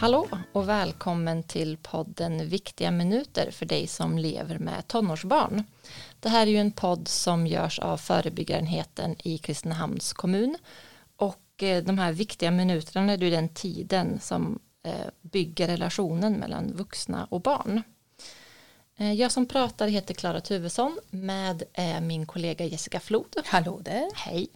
Hallå och välkommen till podden Viktiga minuter för dig som lever med tonårsbarn. Det här är ju en podd som görs av förebyggarenheten i Kristinehamns kommun och eh, de här viktiga minuterna är ju den tiden som eh, bygger relationen mellan vuxna och barn. Eh, jag som pratar heter Klara Tuvesson med min kollega Jessica Flod. Hallå där. Hej.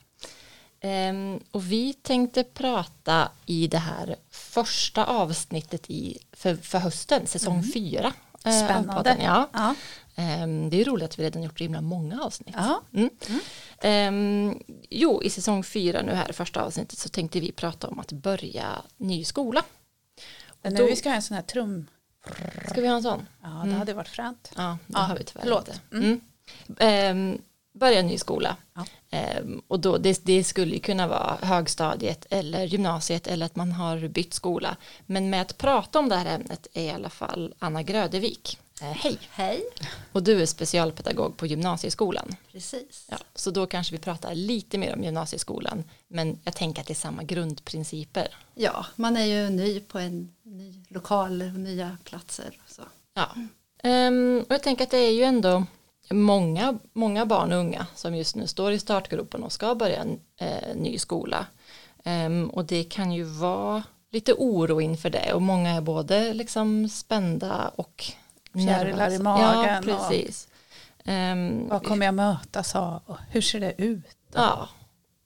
Ehm, och vi tänkte prata i det här första avsnittet i, för, för hösten, säsong mm. fyra. Spännande. Ja. ja. Ehm, det är roligt att vi redan gjort himla många avsnitt. Ja. Mm. Mm. Um, jo, i säsong fyra nu här, första avsnittet, så tänkte vi prata om att börja ny skola. Men nu vi ska ha en sån här trum. Ska vi ha en sån? Ja, det mm. hade varit fränt. Ja, det ja, har vi tyvärr förlåt. inte. Börja ny skola. Ja. Ehm, och då, det, det, skulle kunna vara högstadiet eller gymnasiet eller att man har bytt skola. Men med att prata om det här ämnet är i alla fall Anna Grödevik. Eh, hej. Hej. Och du är specialpedagog på gymnasieskolan. Precis. Ja, så då kanske vi pratar lite mer om gymnasieskolan. Men jag tänker att det är samma grundprinciper. Ja, man är ju ny på en ny lokal och nya platser. Så. Ja. Um, och jag tänker att det är ju ändå många, många barn och unga som just nu står i startgropen och ska börja en eh, ny skola. Um, och det kan ju vara lite oro inför det och många är både liksom spända och fjärilar i magen. Ja, precis. Och, um, vad kommer jag mötas av och hur ser det ut? Ja,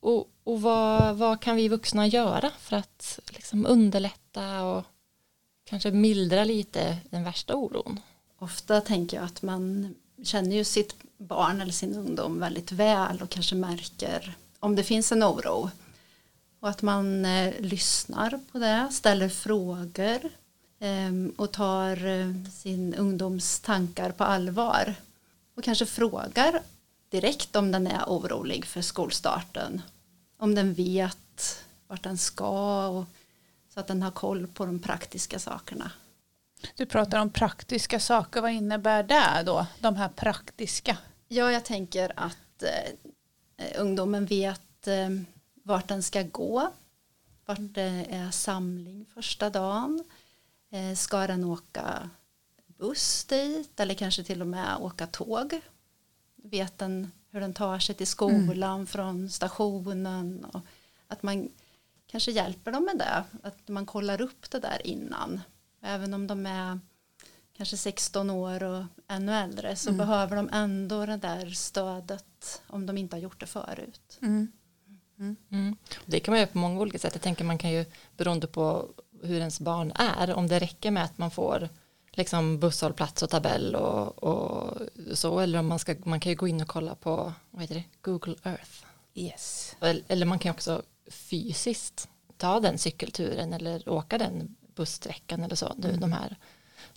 och, och vad, vad kan vi vuxna göra för att liksom underlätta och kanske mildra lite den värsta oron? Ofta tänker jag att man känner ju sitt barn eller sin ungdom väldigt väl och kanske märker om det finns en oro. Och att man eh, lyssnar på det, ställer frågor eh, och tar eh, sin ungdoms tankar på allvar. Och kanske frågar direkt om den är orolig för skolstarten. Om den vet vart den ska och så att den har koll på de praktiska sakerna. Du pratar om praktiska saker, vad innebär det då? De här praktiska? Ja, jag tänker att eh, ungdomen vet eh, vart den ska gå, vart det är samling första dagen. Eh, ska den åka buss dit eller kanske till och med åka tåg? Vet den hur den tar sig till skolan mm. från stationen? Och att man kanske hjälper dem med det, att man kollar upp det där innan Även om de är kanske 16 år och ännu äldre så mm. behöver de ändå det där stödet om de inte har gjort det förut. Mm. Mm. mm. Det kan man göra på många olika sätt. Jag tänker man kan ju beroende på hur ens barn är om det räcker med att man får liksom busshållplats och tabell och, och, så eller om man ska man kan ju gå in och kolla på vad heter det Google Earth. Yes. Eller man kan också fysiskt ta den cykelturen eller åka den bussträckan eller så mm. de här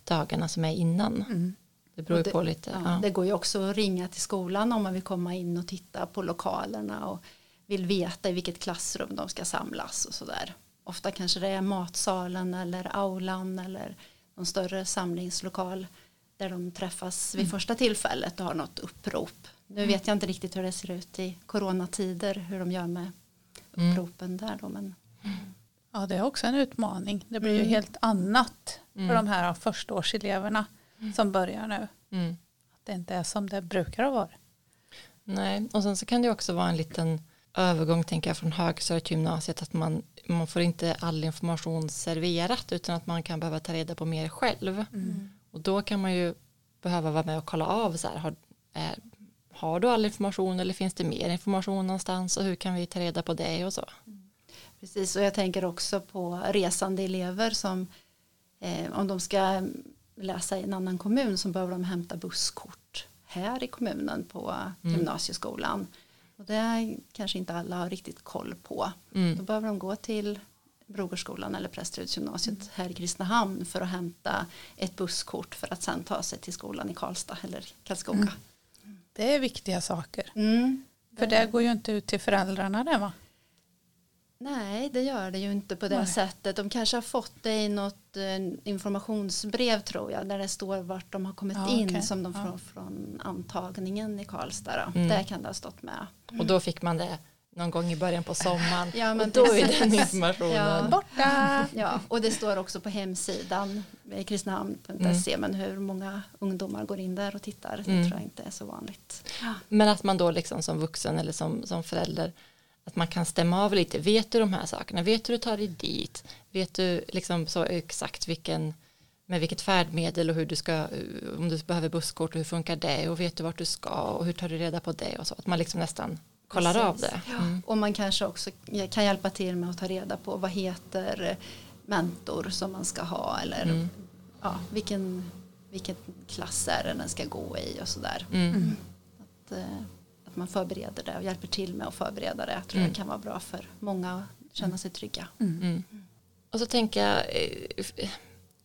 dagarna som är innan. Mm. Det beror ju på lite. Ja, ja. Det går ju också att ringa till skolan om man vill komma in och titta på lokalerna och vill veta i vilket klassrum de ska samlas och sådär. Ofta kanske det är matsalen eller aulan eller någon större samlingslokal där de träffas vid mm. första tillfället och har något upprop. Nu mm. vet jag inte riktigt hur det ser ut i coronatider, hur de gör med mm. uppropen där då. Men... Mm. Ja, det är också en utmaning. Det blir mm. ju helt annat mm. för de här förstaårseleverna mm. som börjar nu. Mm. Att det inte är som det brukar vara. Nej, och sen så kan det också vara en liten övergång tänker jag från högstadiet till gymnasiet att man, man får inte all information serverat utan att man kan behöva ta reda på mer själv. Mm. Och då kan man ju behöva vara med och kolla av så här, har, är, har du all information eller finns det mer information någonstans och hur kan vi ta reda på det och så. Mm. Precis, och jag tänker också på resande elever som eh, om de ska läsa i en annan kommun så behöver de hämta busskort här i kommunen på mm. gymnasieskolan. Och det kanske inte alla har riktigt koll på. Mm. Då behöver de gå till Brogårdsskolan eller Prästrydsgymnasiet mm. här i Kristinehamn för att hämta ett busskort för att sen ta sig till skolan i Karlstad eller Karlskoga. Mm. Det är viktiga saker. Mm. För det går ju inte ut till föräldrarna det va? Nej, det gör det ju inte på det Nej. sättet. De kanske har fått det i något eh, informationsbrev tror jag, där det står vart de har kommit ja, in okay. som de får ja. från antagningen i Karlstad. Mm. Där kan det ha stått med. Och då fick man det någon gång i början på sommaren. Ja, men och då är den informationen ja. borta. Ja, och det står också på hemsidan kristnahamn.se mm. men hur många ungdomar går in där och tittar det mm. tror jag inte är så vanligt. Men att man då liksom som vuxen eller som, som förälder att man kan stämma av lite, vet du de här sakerna, vet du hur du tar dig dit, vet du liksom så exakt vilken med vilket färdmedel och hur du ska, om du behöver busskort och hur funkar det och vet du vart du ska och hur tar du reda på det och så, att man liksom nästan kollar Precis. av det. Mm. Och man kanske också kan hjälpa till med att ta reda på vad heter mentor som man ska ha eller mm. ja, vilken, vilken klass är det den ska gå i och sådär. Mm. mm. Att, eh, att man förbereder det och hjälper till med att förbereda det. Jag tror det mm. kan vara bra för många att känna sig trygga. Mm. Och så tänker jag eh,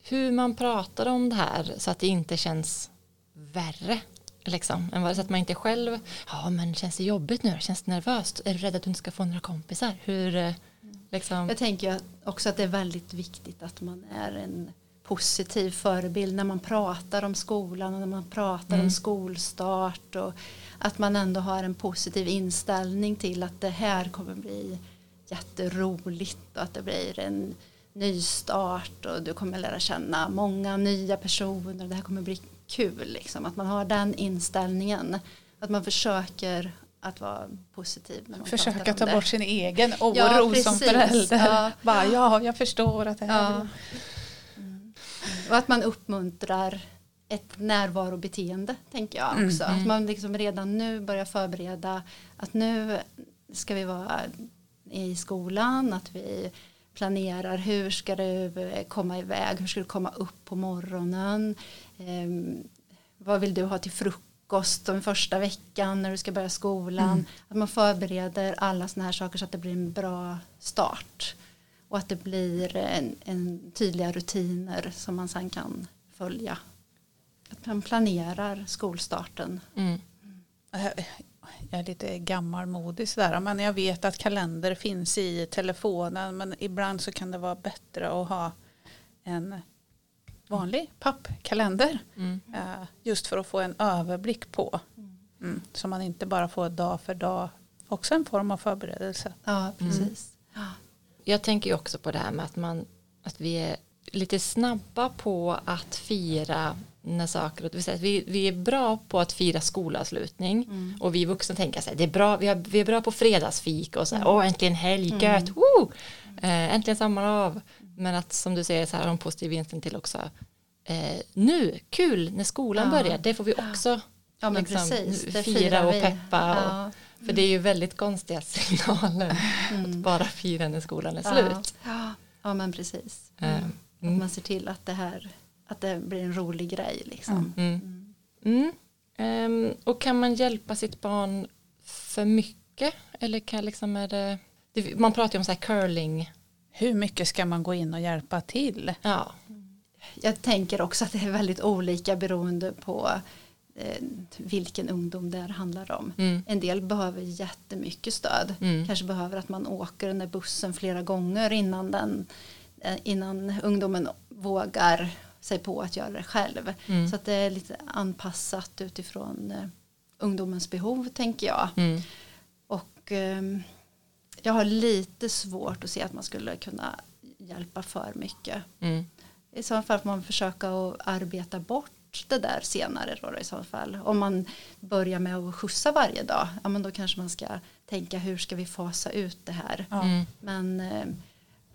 hur man pratar om det här så att det inte känns värre liksom, än vad så att man inte själv, ja men känns det jobbigt nu, känns det nervöst, är du rädd att du inte ska få några kompisar, hur eh, liksom? Jag tänker också att det är väldigt viktigt att man är en positiv förebild när man pratar om skolan och när man pratar mm. om skolstart och att man ändå har en positiv inställning till att det här kommer bli jätteroligt och att det blir en nystart och du kommer lära känna många nya personer och det här kommer bli kul. Liksom. Att man har den inställningen. Att man försöker att vara positiv. När man Försöka ta bort sin egen oro ja, som förälder. Ja. Bara, ja, jag förstår att det här ja. Mm. Och att man uppmuntrar ett närvarobeteende tänker jag också. Mm. Att man liksom redan nu börjar förbereda att nu ska vi vara i skolan, att vi planerar hur ska du komma iväg, hur ska du komma upp på morgonen, eh, vad vill du ha till frukost den första veckan när du ska börja skolan. Mm. Att man förbereder alla sådana här saker så att det blir en bra start. Och att det blir en, en tydliga rutiner som man sen kan följa. Att man planerar skolstarten. Mm. Jag är lite gammalmodig sådär men jag vet att kalender finns i telefonen men ibland så kan det vara bättre att ha en vanlig pappkalender. Mm. Uh, just för att få en överblick på. Mm. Så man inte bara får dag för dag. Också en form av förberedelse. Ja, precis. Mm. Jag tänker också på det här med att, man, att vi är lite snabba på att fira när saker och vi, vi är bra på att fira skolavslutning mm. och vi vuxna tänker så här, det är bra, vi, har, vi är bra på fredagsfik och så här, mm. åh äntligen helg, mm. gött, woo! Eh, äntligen sommar av. Men att som du säger så här, en positiv vinsten till också, eh, nu, kul när skolan ja. börjar, det får vi också ja, men liksom, precis. fira och peppa. Ja. För det är ju väldigt konstiga signaler mm. att bara fira när skolan är slut. Ja, ja men precis. Mm. Att man ser till att det här att det blir en rolig grej liksom. Mm. Mm. Um, och kan man hjälpa sitt barn för mycket? Eller kan liksom är det, det man pratar ju om så här curling. Hur mycket ska man gå in och hjälpa till? Ja. Jag tänker också att det är väldigt olika beroende på eh, vilken ungdom det handlar om. Mm. En del behöver jättemycket stöd. Mm. Kanske behöver att man åker den där bussen flera gånger innan, den, eh, innan ungdomen vågar sig på att göra det själv. Mm. Så att det är lite anpassat utifrån eh, ungdomens behov tänker jag. Mm. Och eh, jag har lite svårt att se att man skulle kunna hjälpa för mycket. Mm. I så fall får man försöka att arbeta bort det där senare då, i så fall. Om man börjar med att skjutsa varje dag, ja men då kanske man ska tänka hur ska vi fasa ut det här. Mm. Men eh,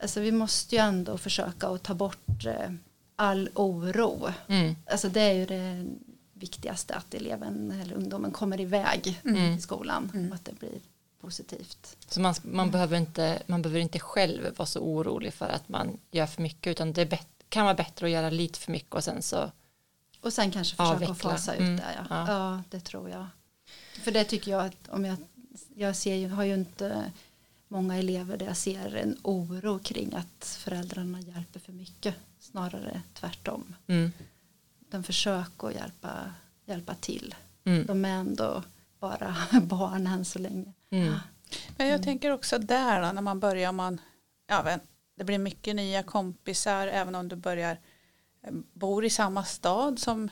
alltså vi måste ju ändå försöka att ta bort eh, all oro. Mm. Alltså det är ju det viktigaste att eleven eller ungdomen kommer iväg mm. i skolan mm. och att det blir positivt. Så man, man, behöver inte, man behöver inte själv vara så orolig för att man gör för mycket utan det kan vara bättre att göra lite för mycket och sen så och sen kanske försöka avveckla. fasa ut mm. det. Ja. Ja. ja. det tror jag. För det tycker jag att om jag, jag ser ju, har ju inte många elever där jag ser en oro kring att föräldrarna hjälper för mycket snarare tvärtom. Mm. De försöker att hjälpa, hjälpa till. Mm. De är ändå bara barn än så länge. Mm. Men jag tänker också där då, när man börjar, man, ja, det blir mycket nya kompisar även om du börjar bor i samma stad som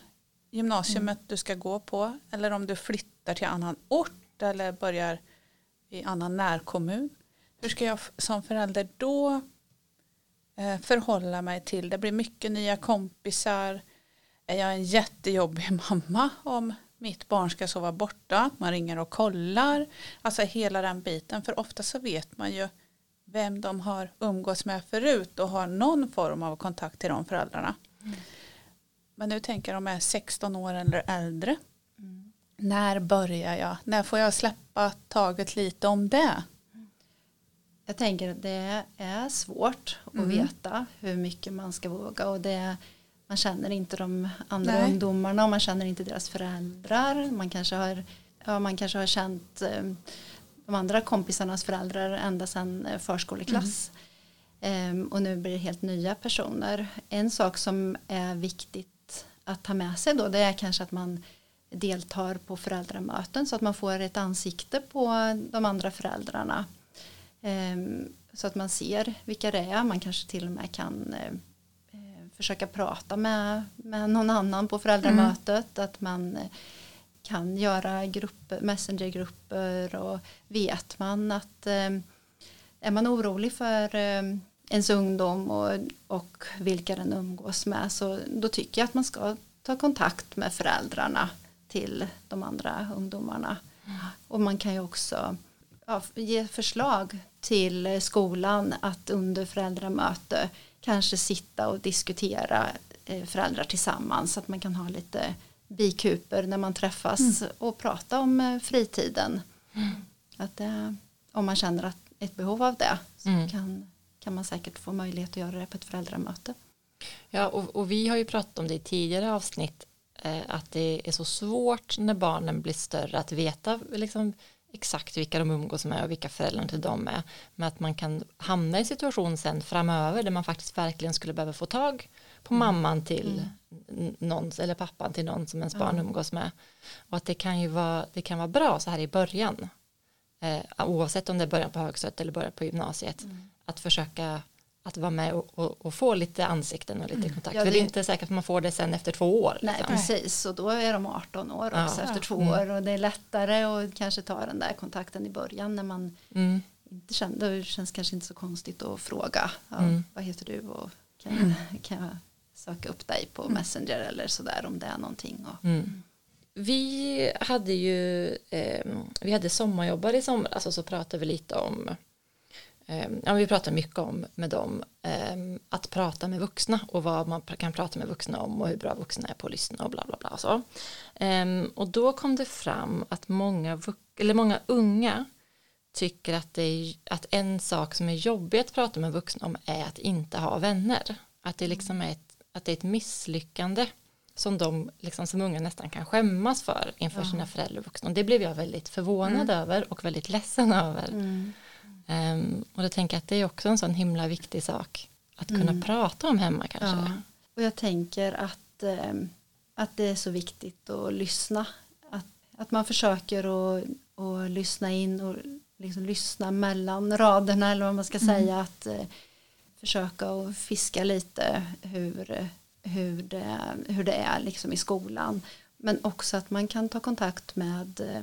gymnasiet mm. du ska gå på eller om du flyttar till annan ort eller börjar i annan närkommun. Hur ska jag som förälder då eh, förhålla mig till? Det blir mycket nya kompisar. Är jag en jättejobbig mamma om mitt barn ska sova borta? Man ringer och kollar. Alltså hela den biten. För ofta så vet man ju vem de har umgås med förut och har någon form av kontakt till de föräldrarna. Mm. Men nu tänker de är 16 år eller äldre. Mm. När börjar jag? När får jag släppa taget lite om det? Jag tänker att det är svårt att mm. veta hur mycket man ska våga och det man känner inte de andra Nej. ungdomarna och man känner inte deras föräldrar. Man kanske har, ja, man kanske har känt eh, de andra kompisarnas föräldrar ända sedan eh, förskoleklass. Mm. Och nu blir det helt nya personer. En sak som är viktigt att ta med sig då det är kanske att man deltar på föräldramöten så att man får ett ansikte på de andra föräldrarna. Ehm, så att man ser vilka det är. Man kanske till och med kan eh, försöka prata med, med någon annan på föräldramötet. Mm. Att man kan göra grupper, messengergrupper och vet man att eh, är man orolig för eh, ens ungdom och, och vilka den umgås med så då tycker jag att man ska ta kontakt med föräldrarna till de andra ungdomarna. Mm. Och man kan ju också ja, ge förslag till skolan att under föräldramöte kanske sitta och diskutera eh, föräldrar tillsammans så att man kan ha lite bikuper när man träffas mm. och prata om eh, fritiden. Mm. Att det, om man känner att ett behov av det så mm. kan, kan man säkert få möjlighet att göra det på ett föräldramöte. Ja och, och vi har ju pratat om det i tidigare avsnitt eh, att det är så svårt när barnen blir större att veta liksom, exakt vilka de umgås med och vilka föräldrarna till dem är. Men att man kan hamna i situation sen framöver där man faktiskt verkligen skulle behöva få tag på mm. mamman till mm. någon eller pappan till någon som ens barn mm. umgås med. Och att det kan ju vara, det kan vara bra så här i början. Eh, oavsett om det är början på högstadiet eller början på gymnasiet. Mm. Att försöka att vara med och, och, och, få lite ansikten och lite mm. kontakt. Ja, det... För det är inte säkert att man får det sen efter två år. Nej, liksom. precis. Och då är de 18 år också ja. efter två mm. år. Och det är lättare att kanske ta den där kontakten i början när man mm. inte känner, det känns kanske inte så konstigt att fråga. Ja, mm. Vad heter du och kan, mm. kan jag söka upp dig på mm. Messenger eller sådär om det är någonting. Och, vi hade ju eh, vi hade sommarjobbare i somras alltså så pratade vi lite om ja, vi pratar mycket om med dem ehm, att prata med vuxna och vad man kan prata med vuxna om och hur bra vuxna är på att lyssna och bla bla bla och så. Ehm, och då kom det fram att många, eller många unga tycker att, det är, att en sak som är jobbig att prata med vuxna om är att inte ha vänner. Att det liksom är ett, att det är ett misslyckande som de liksom som unga nästan kan skämmas för inför ja. sina föräldrar och vuxna. Och det blev jag väldigt förvånad mm. över och väldigt ledsen över. Mm. Um, och då tänker jag att det är också en sån himla viktig sak att kunna mm. prata om hemma kanske. Ja. Och jag tänker att, eh, att det är så viktigt att lyssna. Att, att man försöker att, att lyssna in och liksom lyssna mellan raderna eller vad man ska mm. säga. Att eh, försöka att fiska lite hur, hur, det, hur det är liksom i skolan. Men också att man kan ta kontakt med, eh,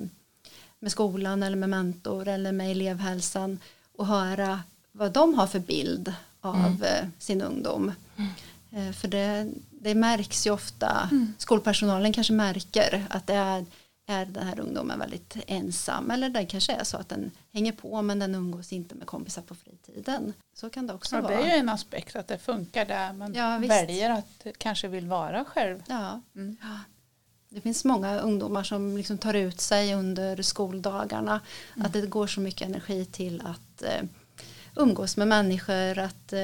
med skolan eller med mentor eller med elevhälsan och höra vad de har för bild av mm. Eh, sin ungdom. Mm. För det, det märks ju ofta, mm. skolpersonalen kanske märker att det är, är den här ungdomen väldigt ensam eller det kanske är så att den hänger på men den umgås inte med kompisar på fritiden. Så kan det också ja, vara. Det är ju en aspekt att det funkar där man ja, väljer att kanske vill vara själv. Ja. Mm. ja. Det finns många ungdomar som liksom tar ut sig under skoldagarna. Mm. Att det går så mycket energi till att eh, umgås med människor, att eh,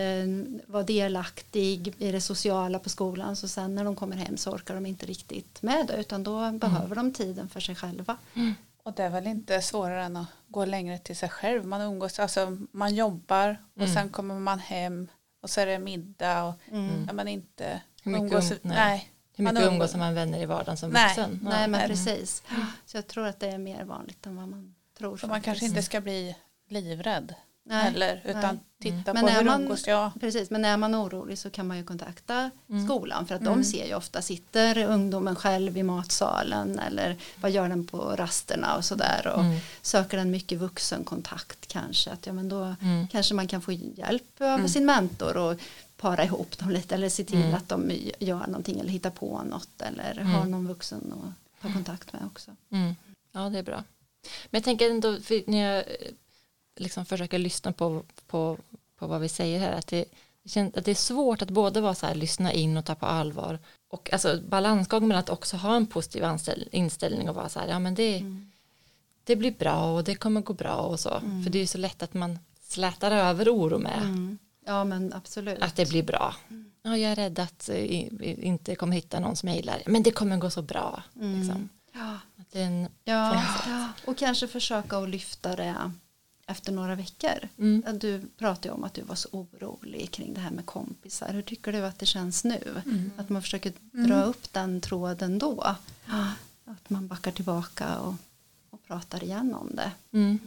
vara delaktig i det sociala på skolan. Så sen när de kommer hem så orkar de inte riktigt med det utan då mm. behöver de tiden för sig själva. Mm. Och det är väl inte svårare än att gå längre till sig själv. Man umgås, alltså man jobbar och mm. sen kommer man hem och så är det middag och mm. är man inte umgås. Um, nej. nej. Hur mycket man umgås med vänner i vardagen som nej, vuxen? Nej, nej men precis. Så jag tror att det är mer vanligt än vad man tror. Så man kanske inte ska bli livrädd. Nej, heller utan nej. titta mm. på hur man, umgås jag. Precis, men är man orolig så kan man ju kontakta mm. skolan för att mm. de ser ju ofta sitter ungdomen själv i matsalen eller vad gör den på rasterna och sådär och mm. söker den mycket vuxenkontakt kanske att ja men då mm. kanske man kan få hjälp av mm. sin mentor och para ihop dem lite eller se till att de gör någonting eller hittar på något eller har någon vuxen att ta kontakt med också. Ja det är bra. Men jag tänker ändå, när jag liksom försöker lyssna på, på, på vad vi säger här, att det, att det är svårt att både vara så här, lyssna in och ta på allvar och alltså balansgång mellan att också ha en positiv inställning och vara så här, ja men det, mm. det blir bra och det kommer gå bra och så, mm. för det är ju så lätt att man slätar över oro med. Ja men absolut. Att det blir bra. Mm. Ja, jag är rädd att uh, inte kommer hitta någon som mejlar, men det kommer gå så bra. Mm. Liksom. Ja. En, ja, ja, och kanske försöka att lyfta det efter några veckor. Mm. Du pratade om att du var så orolig kring det här med kompisar. Hur tycker du att det känns nu? Mm. Att man försöker mm. dra upp den tråden då. Att man backar tillbaka och, och pratar igen om det. Mm.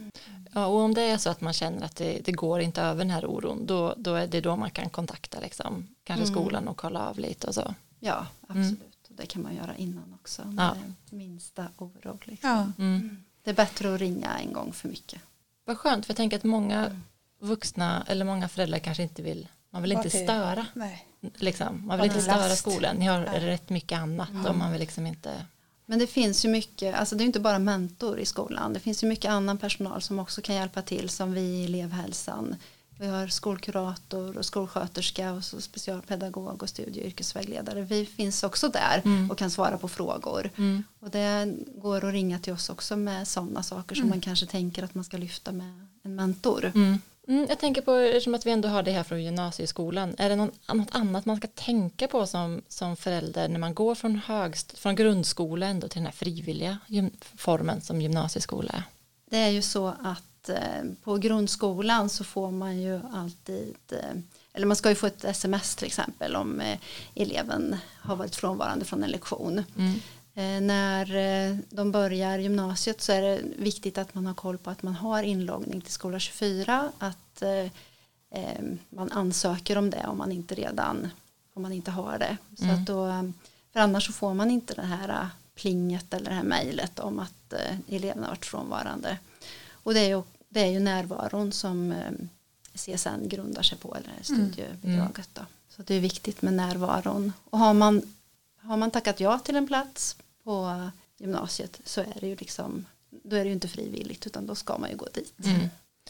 Ja, och om det är så att man känner att det, det, går inte över den här oron då, då är det då man kan kontakta liksom, kanske mm. skolan och kolla av lite och så. Ja, absolut. Det kan man göra innan också. Ja. Minsta oro. Liksom. Ja. Det är bättre att ringa en gång för mycket. Vad skönt, för jag tänker att många mm. vuxna eller många föräldrar kanske inte vill, man vill inte störa. Nej. Liksom. Man vill inte störa skolan, ni har Nej. rätt mycket annat mm. och man vill liksom inte men det finns ju mycket, alltså det är inte bara mentor i skolan, det finns ju mycket annan personal som också kan hjälpa till som vi i elevhälsan vi har skolkurator och skolsköterska och så specialpedagog och studie och yrkesvägledare. Vi finns också där mm. och kan svara på frågor. Mm. Och det går att ringa till oss också med sådana saker som mm. man kanske tänker att man ska lyfta med en mentor. Mm. Jag tänker på, eftersom att vi ändå har det här från gymnasieskolan, är det någon, något annat man ska tänka på som, som förälder när man går från, högst, från grundskola ändå till den här frivilliga formen som gymnasieskola är? Det är ju så att Eh, på grundskolan så får man ju alltid eh, eller man ska ju få ett sms till exempel om eh, eleven har varit frånvarande från en lektion. Mm. När de börjar gymnasiet så är det viktigt att man har koll på att man har inloggning till skola 24 att man ansöker om det om man inte redan om man inte har det. Så mm. att då, för annars så får man inte det här plinget eller det här mejlet om att eleven har varit frånvarande. Och det är ju det är ju närvaron som eh, CSN grundar sig på, eller studiebidraget. Då. Så det är viktigt med närvaron. Och har man, har man tackat ja till en plats på gymnasiet så är det ju liksom, då är det ju inte frivilligt utan då ska man ju gå dit. Mm.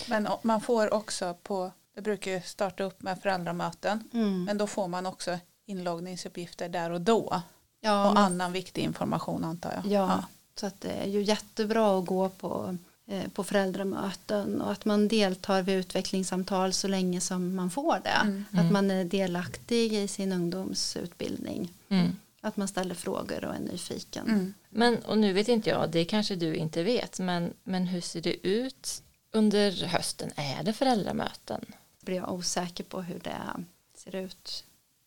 Men man får också på, det brukar ju starta upp med föräldramöten, mm. men då får man också inloggningsuppgifter där och då. Ja, och men, annan viktig information antar jag. Ja, ja, så att det är ju jättebra att gå på Eh, på föräldramöten och att man deltar vid utvecklingssamtal så länge som man får det. Mm. Att mm. man är delaktig i sin ungdomsutbildning. Mm. Att man ställer frågor och är nyfiken. Mm. Men och nu vet inte jag, det kanske du inte vet, men, men hur ser det ut under hösten? Är det föräldramöten? Blir jag osäker på hur det ser ut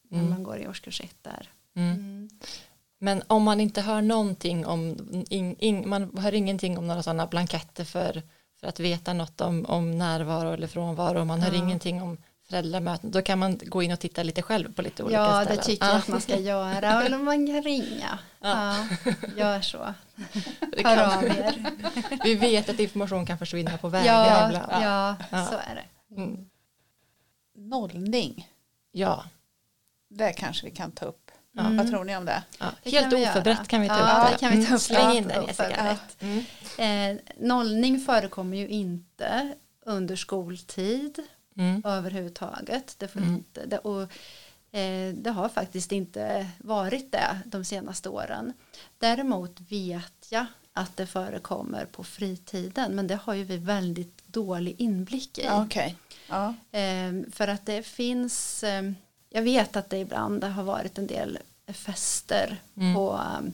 när mm. man går i årskurs ett där. Mm. Men om man inte hör någonting om, in, in, man hör ingenting om några sådana blanketter för, för att veta något om, om närvaro eller frånvaro, man hör ingenting om föräldramöten, då kan man gå in och titta lite själv på lite olika ja, ställen. Ja, det tycker jag att man ska göra, eller man kan ringa. Ja. ja gör så. Hör av er. Vi vet att information kan försvinna på vägen ja, ibland. Ja, ja, så är det. Mm. Nollning. Ja. Det kanske vi kan ta upp Mm. Vad tror ni om det? Ja, det helt oförberett kan vi ta ja, upp det. Kan vi ta upp Släng in den Jessica. Mm. Eh, nollning förekommer ju inte under skoltid mm. överhuvudtaget. Det, får mm. inte, det, och, eh, det har faktiskt inte varit det de senaste åren. Däremot vet jag att det förekommer på fritiden men det har ju vi väldigt dålig inblick i. Okay. Ja. Eh, för att det finns eh, jag vet att det ibland har varit en del fester mm. på um,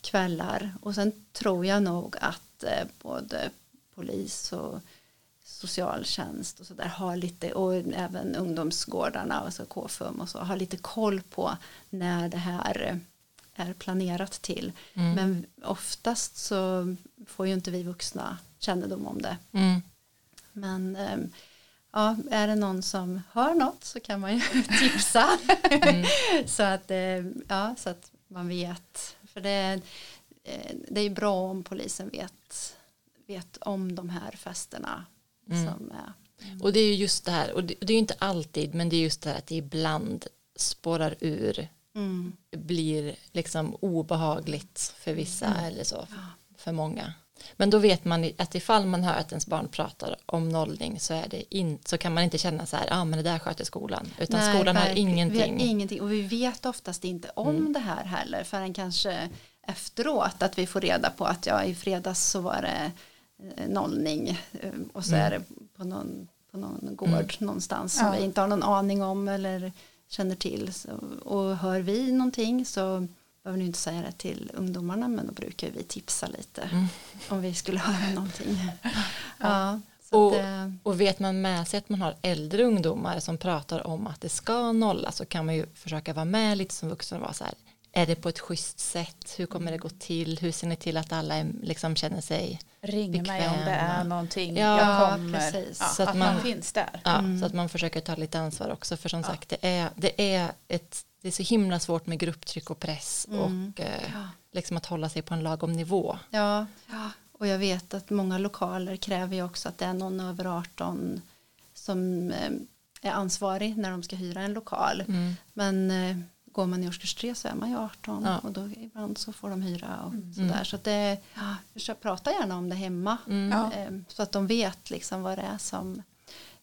kvällar och sen tror jag nog att eh, både polis och socialtjänst och så där har lite och även ungdomsgårdarna alltså KFUM och så har lite koll på när det här är planerat till mm. men oftast så får ju inte vi vuxna kännedom om det mm. men um, ja, är det någon som hör något så kan man ju tipsa. Mm. så, att, eh, ja, så att man vet. För det, eh, det är bra om polisen vet, vet om de här festerna. Mm. Som. Och det är ju just det här, och det, det är ju inte alltid, men det är just det här att det ibland spårar ur, mm. blir liksom obehagligt för vissa mm. eller så, för många. Men då vet man att ifall man hör att ens barn pratar om nollning så, är det in, så kan man inte känna så här, ja ah, men det där sköter skolan. Utan Nej, skolan har ingenting. Vi har ingenting. Och vi vet oftast inte om mm. det här heller förrän kanske efteråt att vi får reda på att ja i fredags så var det nollning eh, och så mm. är det på någon, på någon gård mm. någonstans som ja. vi inte har någon aning om eller känner till. Så, och hör vi någonting så behöver ni inte säga det till ungdomarna men då brukar vi tipsa lite mm. om vi skulle höra någonting. ja, och, det... och vet man med sig att man har äldre ungdomar som pratar om att det ska nolla så kan man ju försöka vara med lite som vuxen och vara så här är det på ett schysst sätt? Hur kommer det gå till? Hur ser ni till att alla liksom känner sig Ring bekväma? mig om det är någonting. Ja, jag kommer. Precis. Ja, så att, att man, man, finns där. Ja, mm. Så att man försöker ta lite ansvar också. För som ja. sagt, det är, det är ett det är så himla svårt med grupptryck och press mm. och eh, ja. liksom att hålla sig på en lagom nivå. Ja. ja, och jag vet att många lokaler kräver ju också att det är någon över 18 som eh, är ansvarig när de ska hyra en lokal. Mm. Men eh, går man i årskurs 3 så är man ju 18 ja. och då ibland så får de hyra och mm. sådär. Så att det, ja, försök prata gärna om det hemma mm. eh, så att de vet liksom vad det är som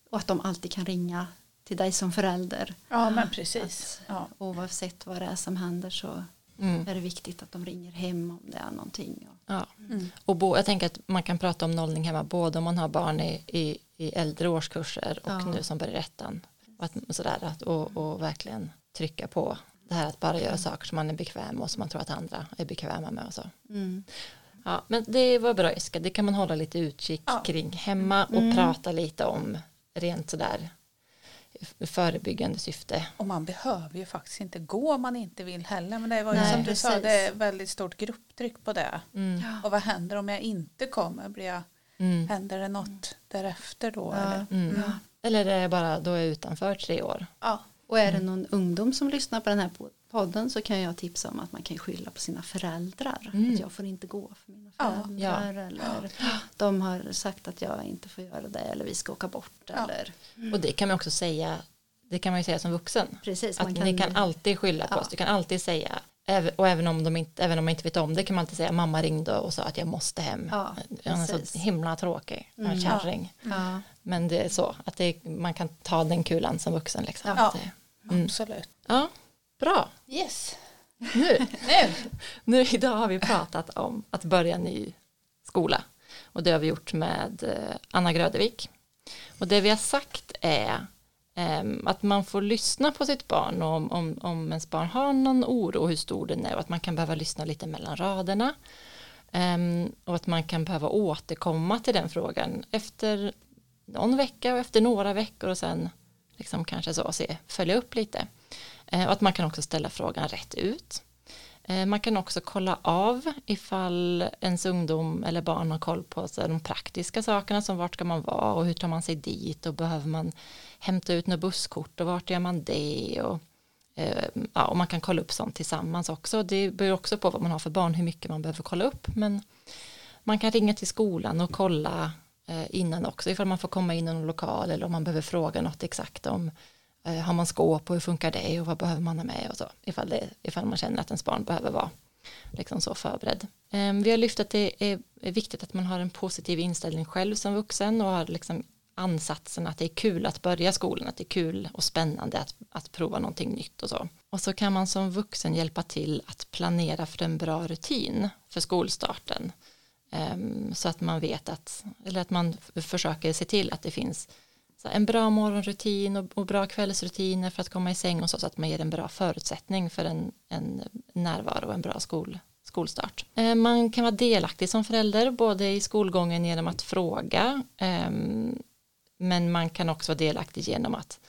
och att de alltid kan ringa till dig som förälder. Ja men precis. Att, ja. Oavsett vad det är som händer så mm. är det viktigt att de ringer hem om det är någonting. Ja. Mm. Och bo, jag tänker att man kan prata om nollning hemma både om man har barn i, i, i äldre årskurser och ja. nu som börjar ettan. Och, att, sådär, att, och, och verkligen trycka på det här att bara göra saker som man är bekväm och som man tror att andra är bekväma med och så. Mm. Ja, men det var bra Iska, det kan man hålla lite utkik ja. kring hemma och mm. prata lite om rent sådär förebyggande syfte. Och man behöver ju faktiskt inte gå om man inte vill heller. Men det var ju Nej, som du sa, det är väldigt stort grupptryck på det. Mm. Och vad händer om jag inte kommer? Blir jag, mm. Händer det något därefter då? Ja. Eller? Mm. Ja. eller är det bara då är jag utanför tre år? Ja. Och är det någon ungdom som lyssnar på den här podden så kan jag tipsa om att man kan skylla på sina föräldrar. Mm. Att jag får inte gå för mina föräldrar. Ja, eller ja. de har sagt att jag inte får göra det eller vi ska åka bort. Ja. Eller. Mm. Och det kan man också säga det kan man ju säga som vuxen. Precis, att kan, ni kan alltid skylla på oss. Du kan alltid säga och även om, de inte, även om man inte vet om det kan man alltid säga mamma ringde och sa att jag måste hem. Ja, Han är så himla tråkig, mm, kärring. Ja. Men det är så att det, man kan ta den kulan som vuxen. Liksom. Ja, mm. absolut. Ja, bra. Yes. Nu. nu. nu idag har vi pratat om att börja ny skola. Och det har vi gjort med eh, Anna Grödevik. Och det vi har sagt är Ehm, att man får lyssna på sitt barn och om, om, om ens barn har någon oro hur stor den är och att man kan behöva lyssna lite mellan raderna. Ehm, och att man kan behöva återkomma till den frågan efter någon vecka och efter några veckor och sen liksom kanske så se, följa upp lite. Ehm, och att man kan också ställa frågan rätt ut. Man kan också kolla av ifall ens ungdom eller barn har koll på de praktiska sakerna som vart ska man vara och hur tar man sig dit och behöver man hämta ut något busskort och vart gör man det och, eh, ja, och man kan kolla upp sånt tillsammans också. Det beror också på vad man har för barn hur mycket man behöver kolla upp men man kan ringa till skolan och kolla eh, innan också ifall man får komma in i någon lokal eller om man behöver fråga något exakt om Eh, har man skåp och hur funkar det och vad behöver man ha med och så ifall, det, ifall man känner att ens barn behöver vara liksom så förberedd. Eh, vi har lyft att det är viktigt att man har en positiv inställning själv som vuxen och har liksom ansatsen att det är kul att börja skolan, att det är kul och spännande att, att prova någonting nytt och så. Och så kan man som vuxen hjälpa till att planera för en bra rutin för skolstarten. Um, så att man vet att, eller att man försöker se till att det finns en bra morgonrutin och, och, bra kvällsrutiner för att komma i säng och så, så att man ger en bra förutsättning för en, en närvaro och en bra skol, skolstart. Ehm, man kan vara delaktig som förälder både i skolgången genom att fråga ehm, men man kan också vara delaktig genom att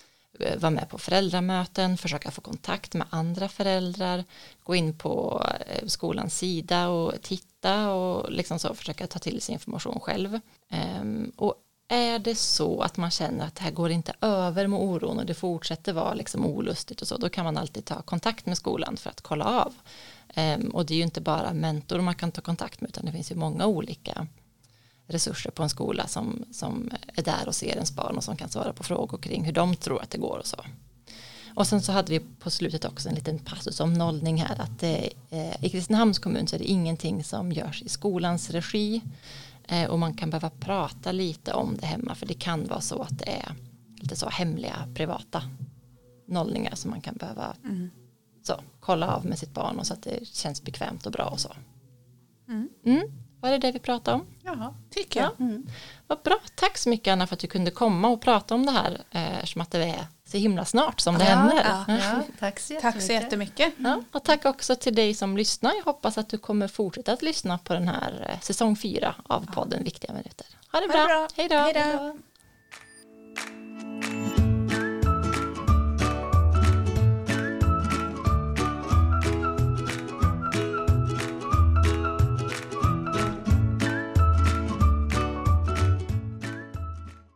eh, vara med på föräldramöten, försöka få kontakt med andra föräldrar, gå in på eh, skolans sida och titta och liksom så försöka ta till sig information själv. Ehm, och är det så att man känner att det här går inte över med oron och det fortsätter vara liksom olustigt och så, då kan man alltid ta kontakt med skolan för att kolla av. Ehm, och det är ju inte bara mentor man kan ta kontakt med utan det finns ju många olika resurser på en skola som, som är där och ser ens barn och som kan svara på frågor kring hur de tror att det går och så. Och sen så hade vi på slutet också en liten passus om nollning här att det, eh, i Kristinehamns kommun så är det ingenting som görs i skolans regi eh, och man kan behöva prata lite om det hemma för det kan vara så att det är lite så hemliga privata nollningar som man kan behöva mm. så, kolla av med sitt barn och så att det känns bekvämt och bra och så. Mm. Mm. Var det det vi pratade om? Ja, tycker jag. Ja. Mm. Vad bra. Tack så mycket Anna för att du kunde komma och prata om det här eh, eftersom att det är så himla snart som det ja, händer. Ja, ja, tack så jättemycket. Tack så jättemycket. Ja, och tack också till dig som lyssnar. Jag hoppas att du kommer fortsätta att lyssna på den här eh, säsong fyra av podden Viktiga minuter. Ha det bra. Ha det bra. Hej då.